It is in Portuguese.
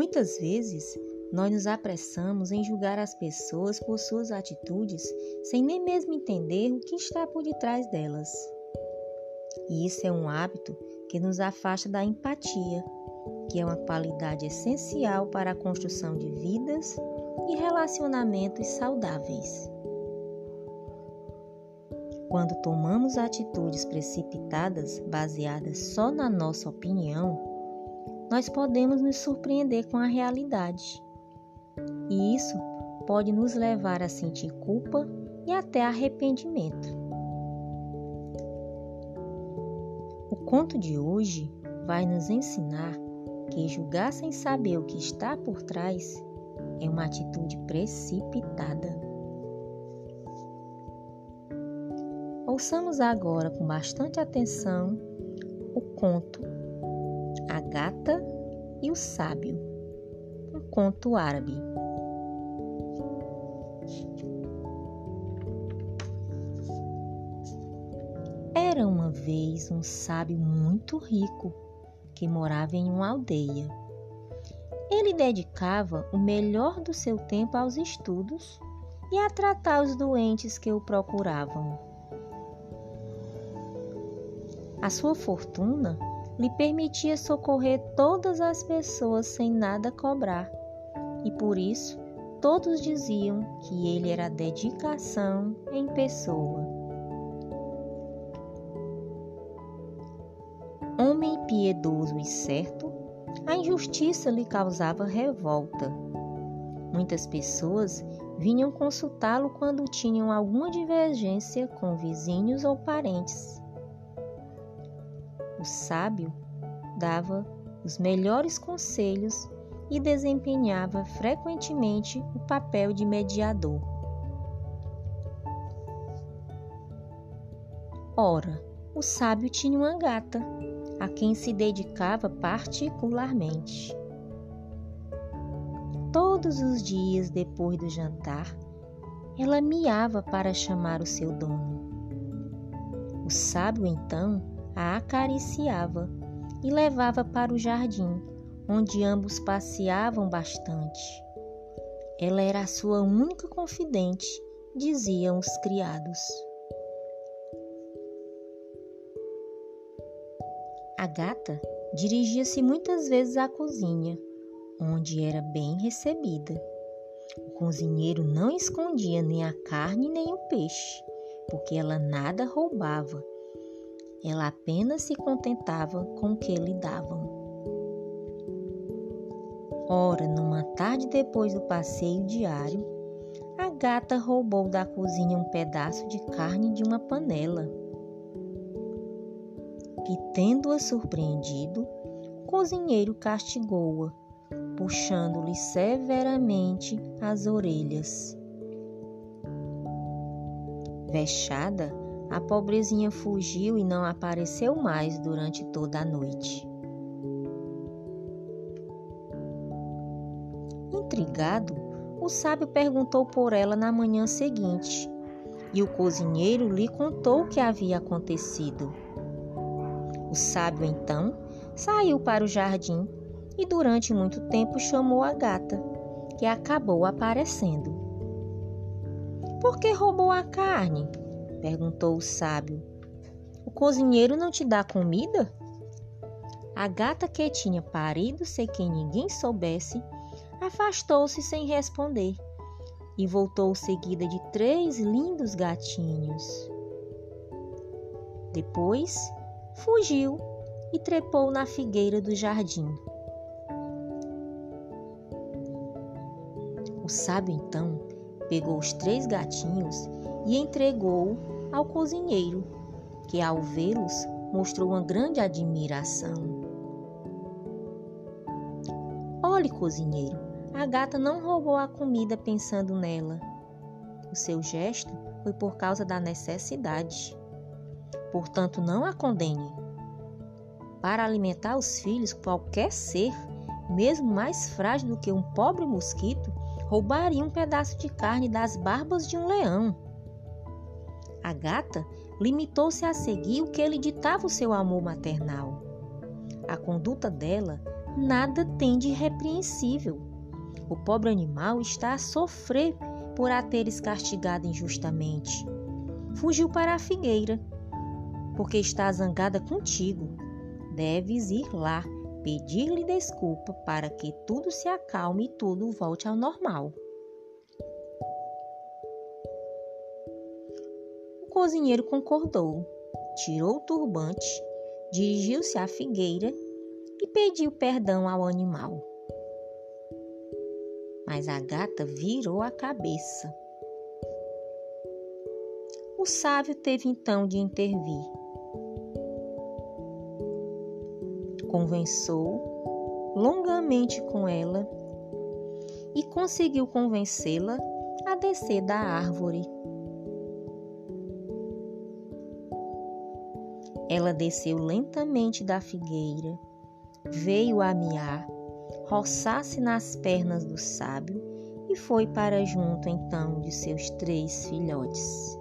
Muitas vezes, nós nos apressamos em julgar as pessoas por suas atitudes sem nem mesmo entender o que está por detrás delas. E isso é um hábito que nos afasta da empatia, que é uma qualidade essencial para a construção de vidas e relacionamentos saudáveis. Quando tomamos atitudes precipitadas baseadas só na nossa opinião, nós podemos nos surpreender com a realidade. E isso pode nos levar a sentir culpa e até arrependimento. O conto de hoje vai nos ensinar que julgar sem saber o que está por trás é uma atitude precipitada. Ouçamos agora com bastante atenção o conto A Gata e o Sábio, um conto árabe. Era uma vez um sábio muito rico que morava em uma aldeia. Ele dedicava o melhor do seu tempo aos estudos e a tratar os doentes que o procuravam. A sua fortuna lhe permitia socorrer todas as pessoas sem nada cobrar, e por isso todos diziam que ele era dedicação em pessoa. Homem piedoso e certo, a injustiça lhe causava revolta. Muitas pessoas vinham consultá-lo quando tinham alguma divergência com vizinhos ou parentes. O sábio dava os melhores conselhos e desempenhava frequentemente o papel de mediador. Ora, o sábio tinha uma gata, a quem se dedicava particularmente. Todos os dias depois do jantar, ela miava para chamar o seu dono. O sábio então a acariciava e levava para o jardim, onde ambos passeavam bastante. Ela era a sua única confidente, diziam os criados. A gata dirigia-se muitas vezes à cozinha, onde era bem recebida. O cozinheiro não escondia nem a carne nem o peixe, porque ela nada roubava ela apenas se contentava com o que lhe davam. Ora, numa tarde depois do passeio diário, a gata roubou da cozinha um pedaço de carne de uma panela. E, tendo-a surpreendido, o cozinheiro castigou-a, puxando-lhe severamente as orelhas. Vexada, a pobrezinha fugiu e não apareceu mais durante toda a noite. Intrigado, o sábio perguntou por ela na manhã seguinte, e o cozinheiro lhe contou o que havia acontecido. O sábio então saiu para o jardim e durante muito tempo chamou a gata, que acabou aparecendo. Por que roubou a carne? Perguntou o sábio. O cozinheiro não te dá comida? A gata que tinha parido sem que ninguém soubesse, afastou-se sem responder e voltou seguida de três lindos gatinhos. Depois, fugiu e trepou na figueira do jardim. O sábio então pegou os três gatinhos e entregou ao cozinheiro, que ao vê-los mostrou uma grande admiração. Olhe, cozinheiro, a gata não roubou a comida pensando nela. O seu gesto foi por causa da necessidade. Portanto, não a condene. Para alimentar os filhos, qualquer ser, mesmo mais frágil do que um pobre mosquito, roubaria um pedaço de carne das barbas de um leão. A gata limitou-se a seguir o que lhe ditava o seu amor maternal. A conduta dela nada tem de irrepreensível. O pobre animal está a sofrer por a teres castigado injustamente. Fugiu para a figueira, porque está zangada contigo. Deves ir lá, pedir-lhe desculpa para que tudo se acalme e tudo volte ao normal. Cozinheiro concordou, tirou o turbante, dirigiu-se à figueira e pediu perdão ao animal. Mas a gata virou a cabeça. O sábio teve então de intervir. Conversou longamente com ela e conseguiu convencê-la a descer da árvore. Ela desceu lentamente da figueira veio a miar, roçasse nas pernas do sábio e foi para junto então de seus três filhotes.